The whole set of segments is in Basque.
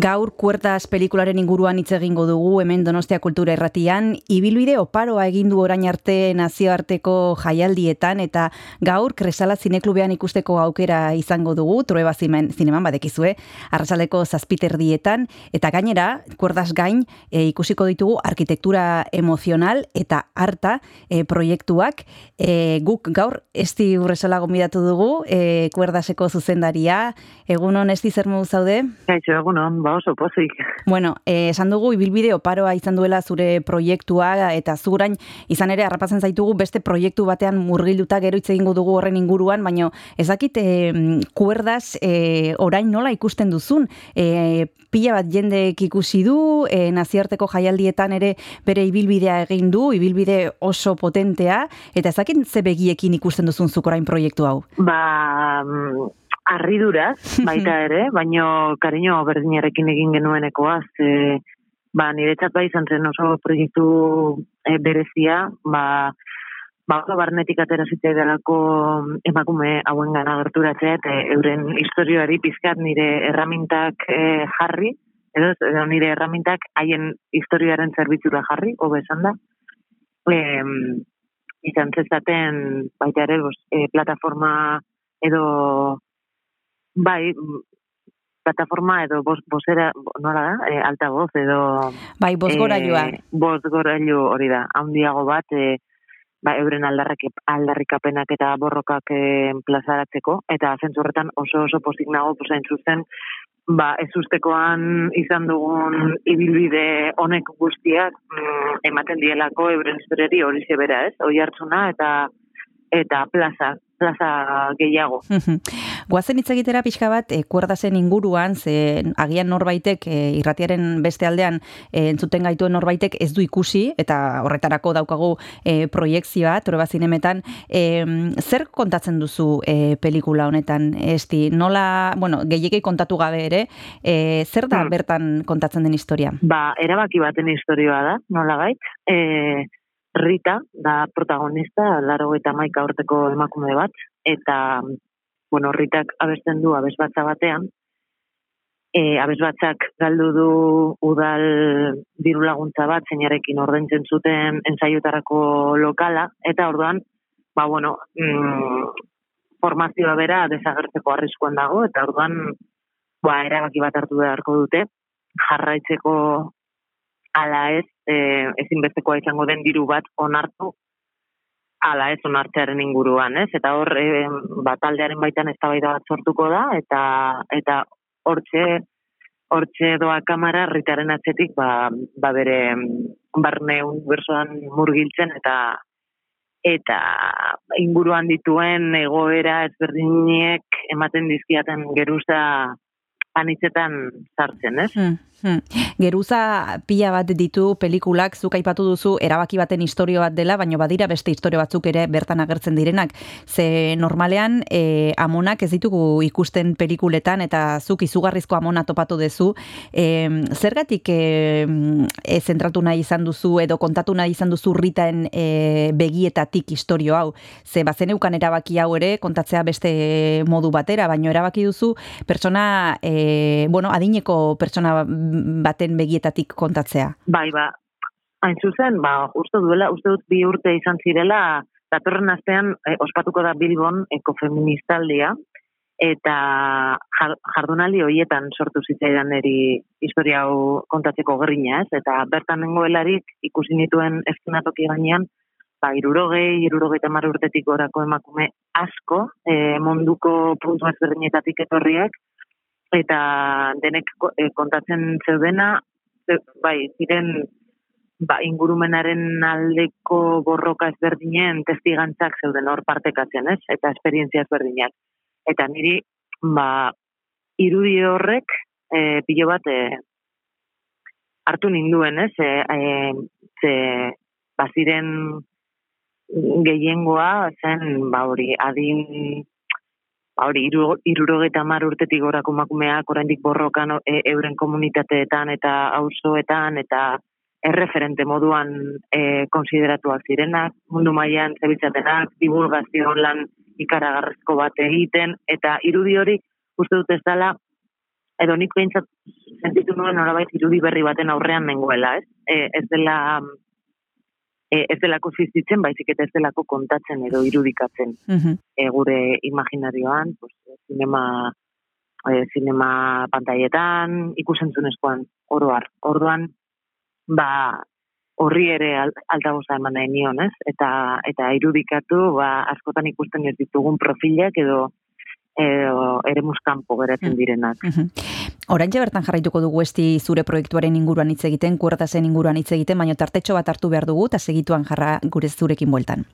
Gaur kuertas pelikularen inguruan hitz egingo dugu hemen Donostia Kultura Erratian ibilbide oparoa egin du orain arte nazioarteko jaialdietan eta gaur Kresala Zineklubean ikusteko aukera izango dugu Trueba zineman badekizue arrasaleko zazpiterdietan. Eta gainera kuerdas gain e, ikusiko ditugu arkitektura emozional eta harta e, proiektuak. E, guk gaur esti urresala gomidatu dugu e, kuerdaseko zuzendaria. Egunon esti zer zaude? Kaixo, egunon, ba, oso pozik. Bueno, eh, esan dugu ibilbide oparoa izan duela zure proiektua eta zurain izan ere harrapatzen zaitugu beste proiektu batean murgilduta gero hitz egingo dugu horren inguruan, baino ezakit eh, kuerdaz eh, orain nola ikusten duzun? Eh, pila bat jendek ikusi du, eh, naziarteko jaialdietan ere bere ibilbidea egin du, ibilbide oso potentea, eta ezakit ze begiekin ikusten duzun zuk orain proiektu hau? Ba, mm, arriduraz, baita ere, baino kariño berdinarekin egin genuenekoa, ze, ba, nire bai izan zen oso proiektu e, berezia, ba, ba, barnetik atera zitzai delako emakume hauen gana gerturatzea, eta euren historioari pizkat nire erramintak e, jarri, edo, edo nire erramintak haien historioaren zerbitzura jarri, hobe esan da. E, izan zezaten, baita ere, bos, e, plataforma edo Bai, plataforma edo bos, bosera, nola da, e, alta voz edo... Bai, bos gora joa. E, bos gora hori da, handiago bat, e, ba, euren aldarrak, aldarrikapenak eta borrokak e, plazaratzeko, eta zentzurretan oso oso pozik nago, posain zuzen, ba, ez ustekoan izan dugun ibilbide honek guztiak mm, ematen dielako euren historiari hori zebera, ez? Hoi hartzuna eta eta plaza, plaza gehiago. Guazen hitz egitera pixka bat, e, kuerdazen inguruan, ze agian norbaitek, e, irratiaren beste aldean, e, entzuten gaituen norbaitek ez du ikusi, eta horretarako daukagu e, proiektzioa, tore bat zinemetan, e, zer kontatzen duzu e, pelikula honetan, esti, nola, bueno, gehiagei kontatu gabe ere, e, zer da hmm. bertan kontatzen den historia? Ba, erabaki baten historioa da, nola gait, e, Rita da protagonista, laro eta maika urteko emakume bat, eta bueno, Ritak abesten du abez batza batean, e, abez batzak galdu du udal diru laguntza bat, zeinarekin ordentzen zuten ensaiotarako lokala, eta orduan, ba, bueno, mm, formazioa bera desagertzeko arriskuan dago, eta orduan, ba, erabaki bat hartu beharko dute, jarraitzeko ala ez, e, ezinbestekoa izango den diru bat onartu ala ez onartzearen inguruan, ez? Eta hor, e, bat aldearen baitan ez bat sortuko da, eta eta hortxe, hortxe doa kamara ritaren atzetik, ba, ba bere barne unibersoan murgiltzen, eta eta inguruan dituen egoera ezberdiniek ematen dizkiaten geruza anitzetan sartzen, ez? Hmm. Hmm. Geruza pila bat ditu pelikulak zuk aipatu duzu erabaki baten historio bat dela, baina badira beste historio batzuk ere bertan agertzen direnak. Ze normalean e, amonak ez ditugu ikusten pelikuletan eta zuk izugarrizko amona topatu duzu. E, zergatik e, e, zentratu nahi izan duzu edo kontatu nahi izan duzu ritaen e, begietatik historio hau. Ze bazen eukan erabaki hau ere kontatzea beste modu batera, baina erabaki duzu pertsona, e, bueno, adineko pertsona baten begietatik kontatzea. Bai, ba, hain zuzen, ba, uste duela, uste dut bi urte izan zirela, datorren astean eh, ospatuko da Bilbon ekofeministaldia, eta jardunaldi horietan sortu zitzaidan eri historia hau kontatzeko gerrina, ez? Eta bertan nengoelarik ikusi nituen eskenatoki gainean, ba, irurogei, irurogei tamar urtetik orako emakume asko, e, munduko puntu ezberdinetatik etorriak, eta denek e, kontatzen zeudena, bai, ziren ba, ingurumenaren aldeko borroka ezberdinen testigantzak zeuden hor partekatzen, ez? Eta esperientzia ezberdinak. Eta niri, ba, irudi horrek, e, pilo bat, e, hartu ninduen, ez? E, e, ze, ba, ziren gehiengoa, zen, ba, hori, adin Ba, hori, irurogeta mar urtetik gorako makumeak, oraindik borrokan e, euren komunitateetan eta auzoetan eta erreferente moduan e, konsideratuak zirenak, mundu mailan zebitzatenak, divulgazio lan ikaragarrezko bat egiten, eta irudi hori uste dut ez dela, edo nik behintzat sentitu nuen norabait irudi berri baten aurrean nengoela, ez? E, ez dela e, ez delako zizitzen, baizik eta ez delako kontatzen edo irudikatzen e, gure imaginarioan, pues, zinema, e, zinema pantaietan, ikusentzunezkoan oroar. Orduan, ba, horri ere altagoza eman nahi nion, ez? Eta, eta irudikatu, ba, askotan ikusten ez ditugun profilak edo edo ere muskampo geratzen mm. direnak. Mm -hmm. bertan jarraituko dugu esti zure proiektuaren inguruan hitz egiten, kuertazen inguruan hitz egiten, baina tartetxo bat hartu behar dugu, eta segituan jarra gure zurekin bueltan.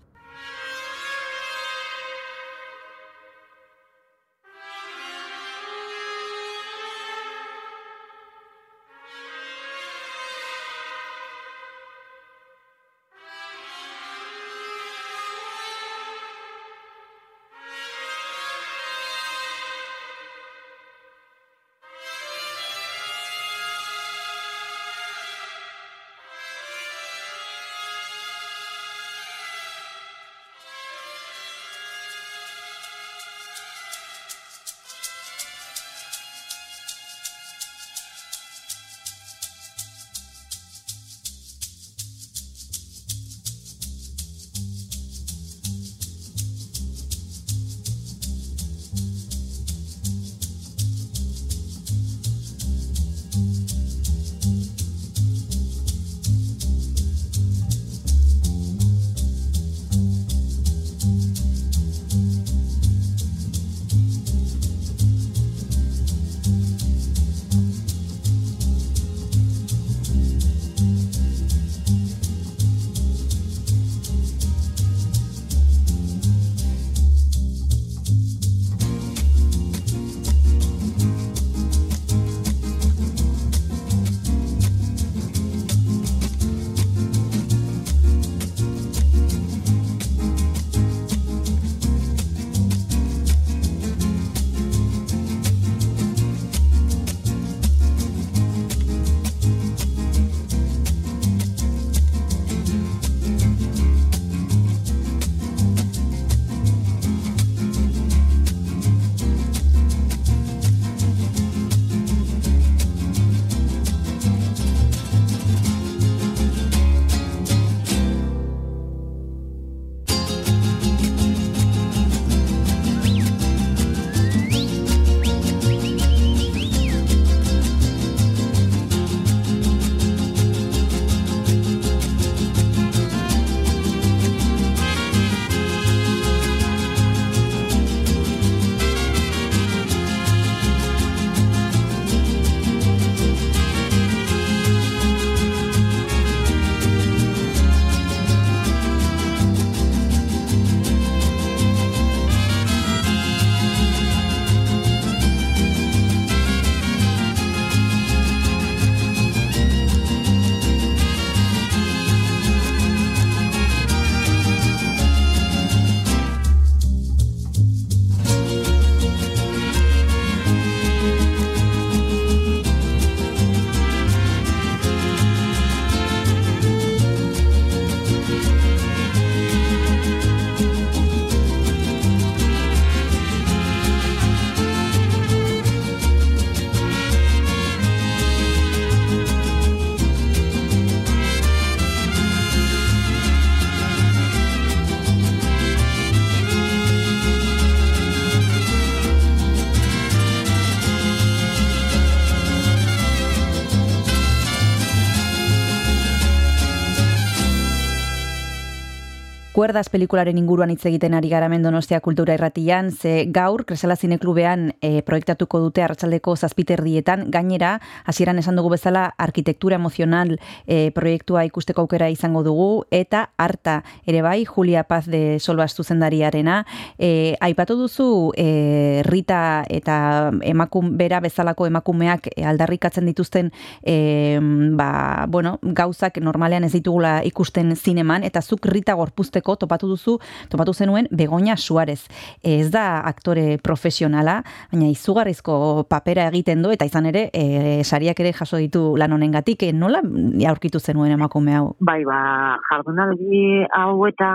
Kuerdas pelikularen inguruan hitz egiten ari gara Mendonostia Kultura Irratian, ze gaur Kresala Zineklubean e, proiektatuko dute arratsaldeko zazpiterdietan, gainera, hasieran esan dugu bezala, arkitektura emozional e, proiektua ikusteko aukera izango dugu, eta harta ere bai, Julia Paz de Solbaz zuzendariarena, e, aipatu duzu e, Rita eta emakum, bera bezalako emakumeak aldarrikatzen dituzten e, ba, bueno, gauzak normalean ez ditugula ikusten zineman, eta zuk Rita gorpuzteko egiteko topatu duzu, topatu zenuen Begoña Suarez. Ez da aktore profesionala, baina izugarrizko papera egiten du, eta izan ere, e, sariak ere jaso ditu lan honengatik, e, nola aurkitu zenuen emakume hau? Bai, ba, jardunaldi hau eta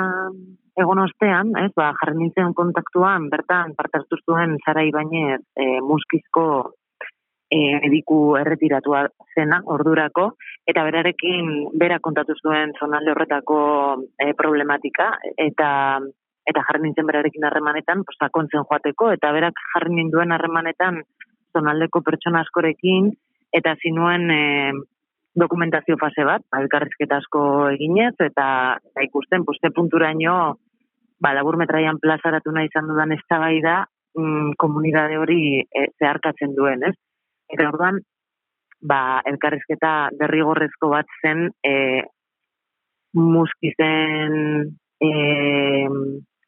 egon ostean, ez, ba, jarri nintzen kontaktuan, bertan, parte hartu zuen Zara Ibañez e, muskizko e, ediku erretiratua zena, ordurako, eta berarekin bera kontatu zuen zonalde horretako e, problematika, eta eta jarri nintzen berarekin harremanetan, sakontzen joateko, eta berak jarri ninduen harremanetan zonaldeko pertsona askorekin, eta zinuen e, dokumentazio fase bat, elkarrizketa asko eginez, eta, eta ikusten, poste punturaino, ba, labur metraian plazaratu nahi izan dudan ez da, mm, komunidade hori e, zeharkatzen duen, ez? Eta orduan, ba, elkarrizketa derrigorrezko bat zen, e, muskizen e,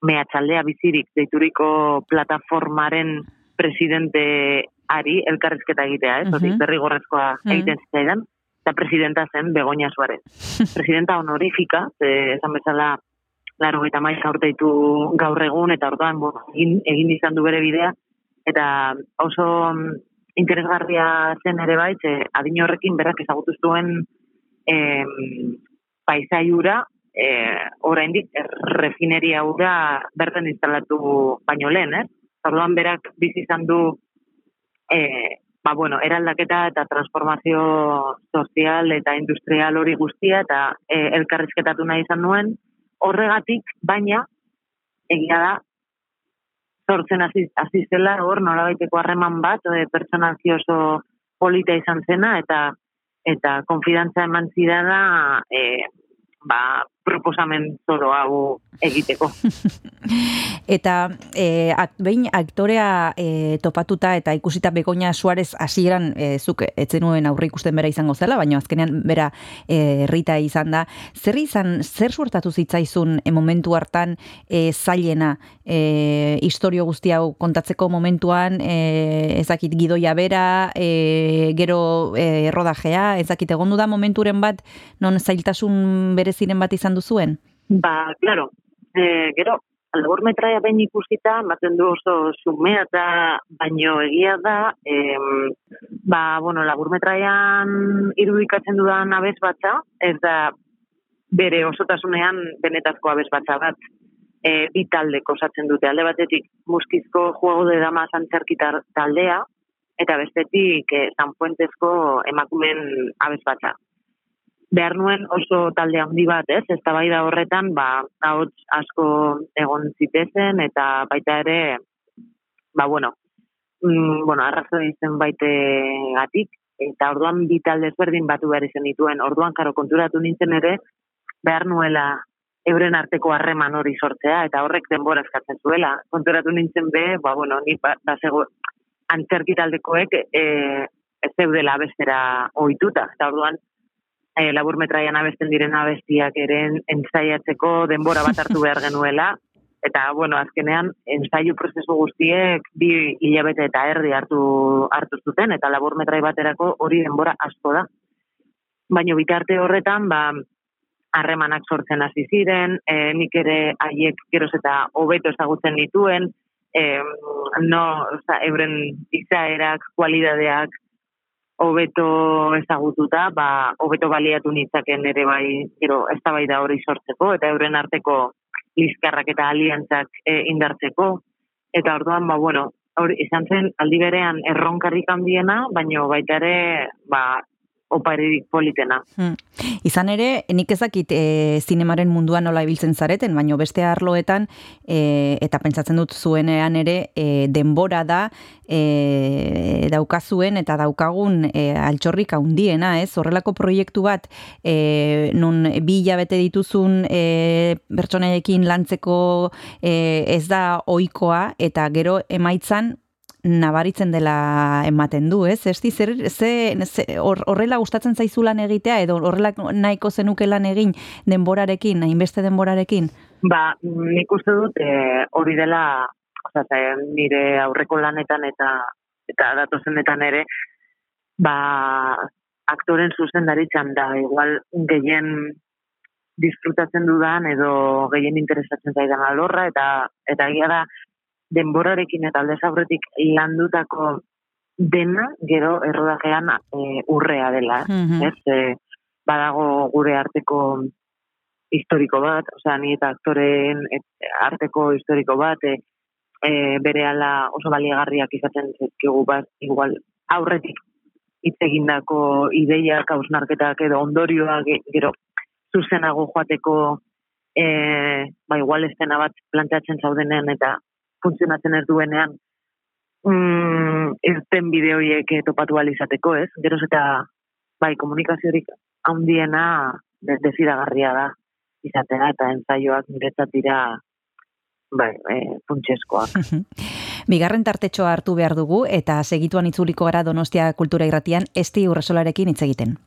mehatxaldea bizirik deituriko plataformaren presidente ari elkarrizketa egitea, ez? Uh derrigorrezkoa egiten uh zitzaidan eta presidenta zen Begoña Suarez. presidenta honorifika, esan bezala, laro eta maiz aurteitu gaur egun, eta orduan egin, egin izan du bere bidea, eta oso interesgarria zen ere bai, ze adin horrekin berak ezagutu zuen e, paisaiura, e, oraindik refineria ura berten instalatu baino lehen, eh? Orduan berak bizi izan du e, ba, bueno, eraldaketa eta transformazio sozial eta industrial hori guztia eta e, elkarrizketatu nahi izan nuen, horregatik, baina, egia da, sortzen hasi zela, hor, nola baiteko harreman bat, e, pertsonalki oso polita izan zena, eta eta konfidantza eman zidana, e, ba, proposamen zoro hau egiteko. eta e, ak, behin aktorea e, topatuta eta ikusita Begoña Suarez hasieran e, zuk etzenuen aurre ikusten bera izango zela, baina azkenean bera e, rita izan da. Zer izan, zer suertatu zitzaizun e, momentu hartan e, zailena e, historio guzti hau kontatzeko momentuan e, ezakit gidoia bera, e, gero e, rodajea, ezakit egondu da momenturen bat non zailtasun bereziren bat izan duzuen? Ba, claro, e, gero, labur metraia behin ikusita, baten du oso sumea eta baino egia da, e, ba, bueno, labur metraian irudikatzen dudan abez batza, ez da bere osotasunean benetazko abez batza bat, e, bi talde kosatzen dute, alde batetik muskizko juego de dama zantzerkitar taldea, eta bestetik e, zanpuentezko emakumen abez batza behar nuen oso talde handi bat, ez? Ez da horretan, ba, ahots asko egon zitezen, eta baita ere, ba, bueno, mm, bueno, arrazo dizen baite gatik, eta orduan bi talde ezberdin batu behar izan dituen, orduan karo konturatu nintzen ere, behar nuela euren arteko harreman hori sortzea, eta horrek denbora eskatzen zuela. Konturatu nintzen be, ba, bueno, ni ba, ba zego, antzerkitaldekoek e, ez zeudela bestera ohituta, eta orduan, e, labur metraian abesten diren abestiak ere ensaiatzeko denbora bat hartu behar genuela, eta, bueno, azkenean, ensaiu prozesu guztiek bi hilabete eta erdi hartu, hartu zuten, eta labur metrai baterako hori denbora asko da. Baina bitarte horretan, ba, harremanak sortzen hasi ziren, e, nik ere haiek geroz eta hobeto ezagutzen dituen, e, no, oza, euren izaerak, kualidadeak, hobeto ezagututa, ba, hobeto baliatu nitzaken ere bai, gero, ez da bai da hori sortzeko, eta euren arteko lizkarrak eta aliantzak e, indartzeko, eta orduan, ba, bueno, hori izan zen aldi berean erronkarrik handiena, baino baita ere, ba, oparirik politena. Hmm. Izan ere, nik ezakit e, zinemaren munduan nola ibiltzen zareten, baino beste arloetan, e, eta pentsatzen dut zuenean ere, e, denbora da, e, daukazuen eta daukagun e, altxorrik handiena, ez? Horrelako proiektu bat, e, nun bi hilabete dituzun e, bertsonaiekin lantzeko e, ez da ohikoa eta gero emaitzan nabaritzen dela ematen du, ez? Esti, zer, ze, horrela gustatzen zaizu lan egitea, edo horrela nahiko zenuke lan egin denborarekin, hainbeste denborarekin? Ba, nik uste dut e, hori dela, oza, nire aurreko lanetan eta eta datozenetan ere, ba, aktoren zuzen da, igual gehien disfrutatzen dudan edo gehien interesatzen zaidan alorra eta eta egia da denborarekin eta alde zabretik landutako dena gero errodajean e, urrea dela, Mhm. ez? E, badago gure arteko historiko bat, osea, ni eta aktoren et, arteko historiko bat, e, e, bere oso baliagarriak izaten zezkigu bat, igual aurretik hitz egindako ideiak, hausnarketak edo ondorioak ge- gero zuzenago joateko e, ba, igual estena bat planteatzen zaudenean eta funtzionatzen ez duenean mm, irten bideoiek eh, topatu ahal izateko, ez? Geroz eta bai, komunikaziorik handiena de- desiragarria da izatea eta ensaioak niretzat dira bai, e, funtsezkoak. Bigarren tartetxoa hartu behar dugu eta segituan itzuliko gara Donostia Kultura Irratian esti urresolarekin hitz egiten.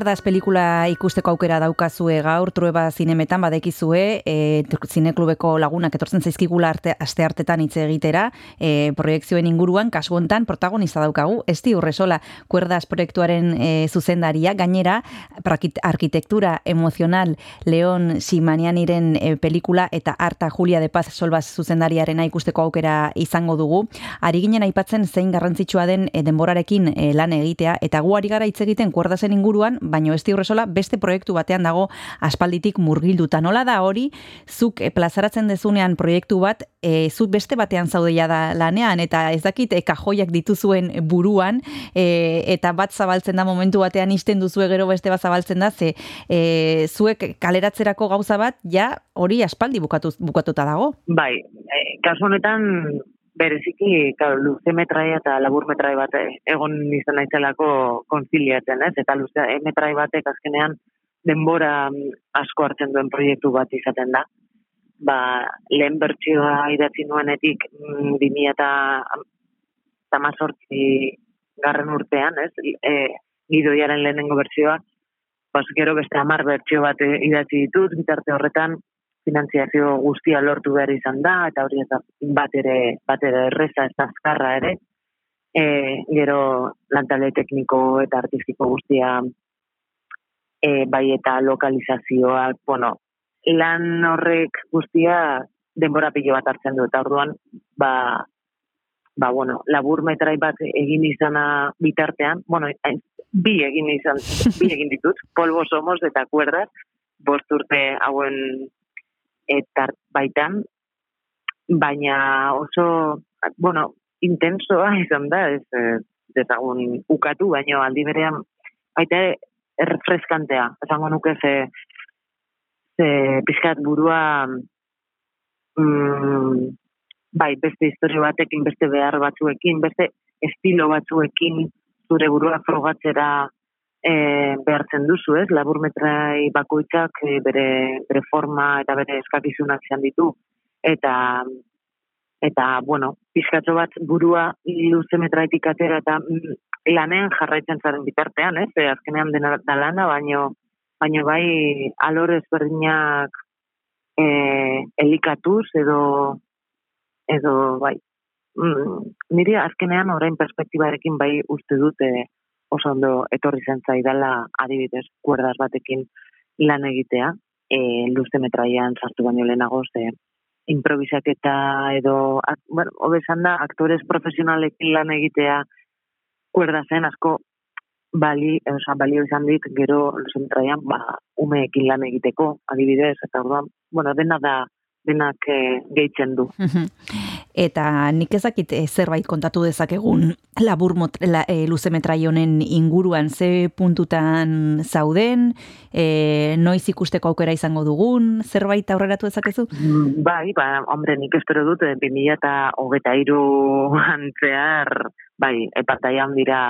Kuerdas pelikula ikusteko aukera daukazue gaur, trueba zinemetan badekizue, e, zineklubeko lagunak etortzen zaizkigula arte, aste hartetan hitz egitera, e, proiektzioen inguruan, kasu hontan protagonista daukagu, esti urresola, Kuerdas proiektuaren e, zuzendaria, gainera, arkitektura emozional Leon Simanianiren e, pelikula eta Arta Julia de Paz Solbaz zuzendariarena ikusteko aukera izango dugu. Ari ginen aipatzen zein garrantzitsua den e, denborarekin e, lan egitea, eta gu ari gara hitz egiten Kuerdasen inguruan, baino ez diurresola beste proiektu batean dago aspalditik murgilduta. Nola da hori, zuk e, plazaratzen dezunean proiektu bat, e, zuk beste batean zaudeia da lanean, eta ez dakit e, kajoiak dituzuen buruan, e, eta bat zabaltzen da momentu batean isten duzue gero beste bat zabaltzen da, ze e, zuek kaleratzerako gauza bat, ja hori aspaldi bukatu, bukatuta dago. Bai, e, kasu honetan bereziki claro, luze metraia eta labur metrai bat egon izan naizelako konziliatzen, ez? Eta luze e, metrai batek azkenean denbora mm, asko hartzen duen proiektu bat izaten da. Ba, lehen bertsioa idatzi nuenetik mm, 2000 eta tamazortzi garren urtean, ez? E, gidoiaren lehenengo bertsioa, Bas, gero beste hamar bertsio bat idatzi ditut, bitarte horretan finantziazio guztia lortu behar izan da, eta hori ez da bat ere, bat ere erreza ez azkarra ere. E, gero lantale tekniko eta artistiko guztia e, bai eta lokalizazioak, bueno, lan horrek guztia denbora pilo bat hartzen du, eta orduan, ba, ba, bueno, labur metrai bat egin izana bitartean, bueno, bi egin izan, bi egin ditut, polvo somos eta kuerdas, bost urte hauen eta baitan, baina oso, bueno, intensoa izan da, ez eh, dezagun ukatu, baina aldi berean, baita errefreskantea, esango nuke ze, ze pixkat burua, mm, bai, beste historio batekin, beste behar batzuekin, beste estilo batzuekin zure burua frogatzera e, behartzen duzu, ez? Laburmetrai bakoitzak e, bere, bere forma eta bere eskakizunak izan ditu. Eta, eta bueno, pizkatxo bat burua luze metraitik atera eta mm, lanean jarraitzen zaren bitartean, ez? E, azkenean dena da lana, baino, baino bai alore ezberdinak e, elikatuz edo edo bai mm, niri azkenean orain perspektibarekin bai uste dute oso ondo etorri zen zaidala adibidez kuerdas batekin lan egitea, e, luze metraian sartu baino lehenago ze improvisaketa edo, ak- bueno, hobesan da, aktores profesionalekin lan egitea kuerdasen asko bali, oza, balio izan dit, gero luze metraian, ba, umeekin lan egiteko, adibidez, eta orduan, bueno, dena da, denak eh, gehitzen du. Eta nik ezakit eh, zerbait kontatu dezakegun labur mot, la, e, luze metrai honen inguruan ze puntutan zauden, e, noiz ikusteko aukera izango dugun, zerbait aurreratu dezakezu? Mm, Bai, ba, hombre, nik espero dut, eh, 2000 eta hogeta iru antzear, bai, epataian dira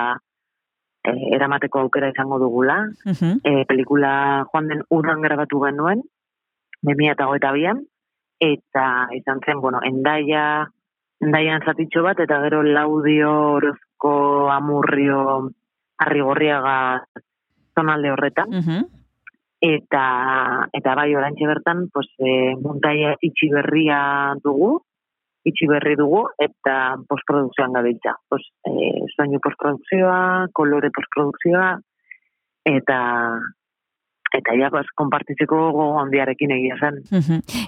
eh, eramateko aukera izango dugula. Mhm. E, pelikula joan den udan grabatu genuen, 2000 eta bian, eta izan zen, bueno, endaia, endaian zatitxo bat, eta gero laudio, orozko, amurrio, arrigorriaga zonalde horretan Mhm. eta eta bai oraintxe bertan pues e, muntaia itxi berria dugu itxi berri dugu eta postprodukzioan gabiltza. Pues eh soinu postprodukzioa, kolore postprodukzioa eta eta ja pues konpartitzeko gogo handiarekin egia zen.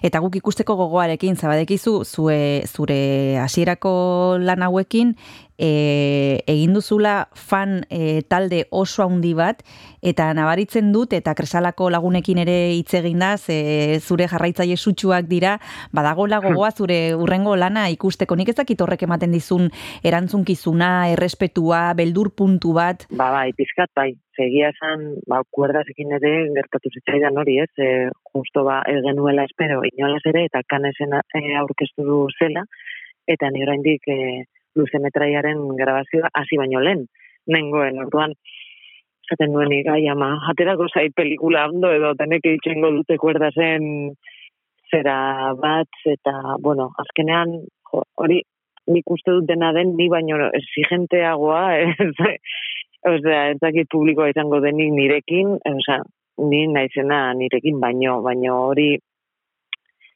Eta guk ikusteko gogoarekin zabadekizu zue zure hasierako lan hauekin e, egin duzula fan e, talde oso handi bat eta nabaritzen dut eta kresalako lagunekin ere hitz egin da ze zure jarraitzaile sutsuak dira badagola gogoa zure urrengo lana ikusteko nik ez dakit horrek ematen dizun erantzunkizuna, errespetua, beldur puntu bat. Ba bai, pizkat bai. Segia esan, ba, kuerdasekin ere gertatu zitzaidan hori, ez? E, justo ba, ez genuela espero, inolaz ere, eta kanesen e, aurkeztu du zela, eta ni oraindik e, luze grabazioa hasi baino lehen, nengoen, orduan, esaten nuen igai, ama, aterako zait pelikula ondo edo teneke itxengo dute kuerdasen zera bat, eta, bueno, azkenean, hori, nik uste dut dena den, ni baino exigenteagoa, ez, Osea, ez dakit publikoa izango denik nirekin, osea, ni naizena nirekin baino, baino hori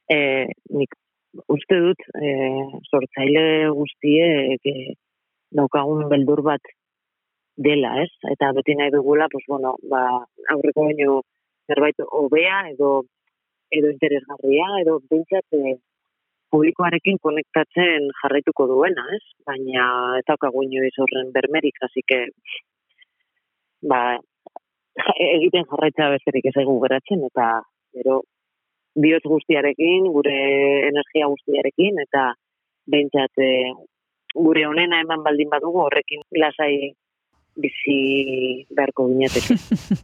e, nik uste dut e, sortzaile guztiek e, daukagun beldur bat dela, ez? Eta beti nahi dugula, pues bueno, ba, aurreko baino zerbait hobea edo edo interesgarria edo bintzat e, publikoarekin konektatzen jarraituko duena, ez? Baina ez daukagu inoiz horren bermerik, hasi que ba, egiten jarraitza besterik ez egu geratzen, eta gero bihotz guztiarekin, gure energia guztiarekin, eta behintzat eh, gure onena eman baldin badugu horrekin lasai bizi beharko ginateke.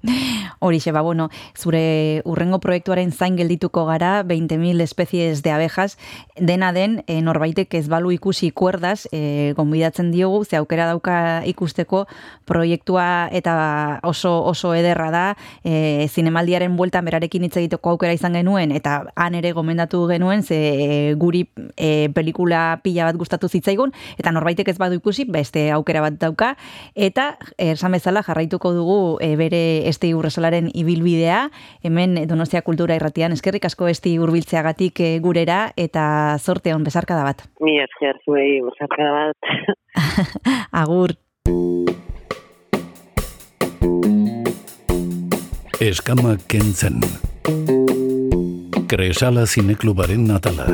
Horixe, ba, bueno, zure urrengo proiektuaren zain geldituko gara, 20.000 espezies de abejas, dena den, e, norbaitek ez balu ikusi kuerdaz, e, gonbidatzen diogu, ze aukera dauka ikusteko proiektua eta oso oso ederra da, e, zinemaldiaren bueltan berarekin hitz egiteko aukera izan genuen, eta han ere gomendatu genuen, ze e, guri e, pelikula pila bat gustatu zitzaigun, eta norbaitek ez badu ikusi, beste aukera bat dauka, eta esan bezala jarraituko dugu e, bere esti urresolaren ibilbidea, hemen Donostia Kultura Irratian eskerrik asko esti hurbiltzeagatik e, gurera eta zorte on besarkada bat. Mi esker zuei, besarkada bat. Agur. Eskama kentzen. Kresala zineklubaren atala.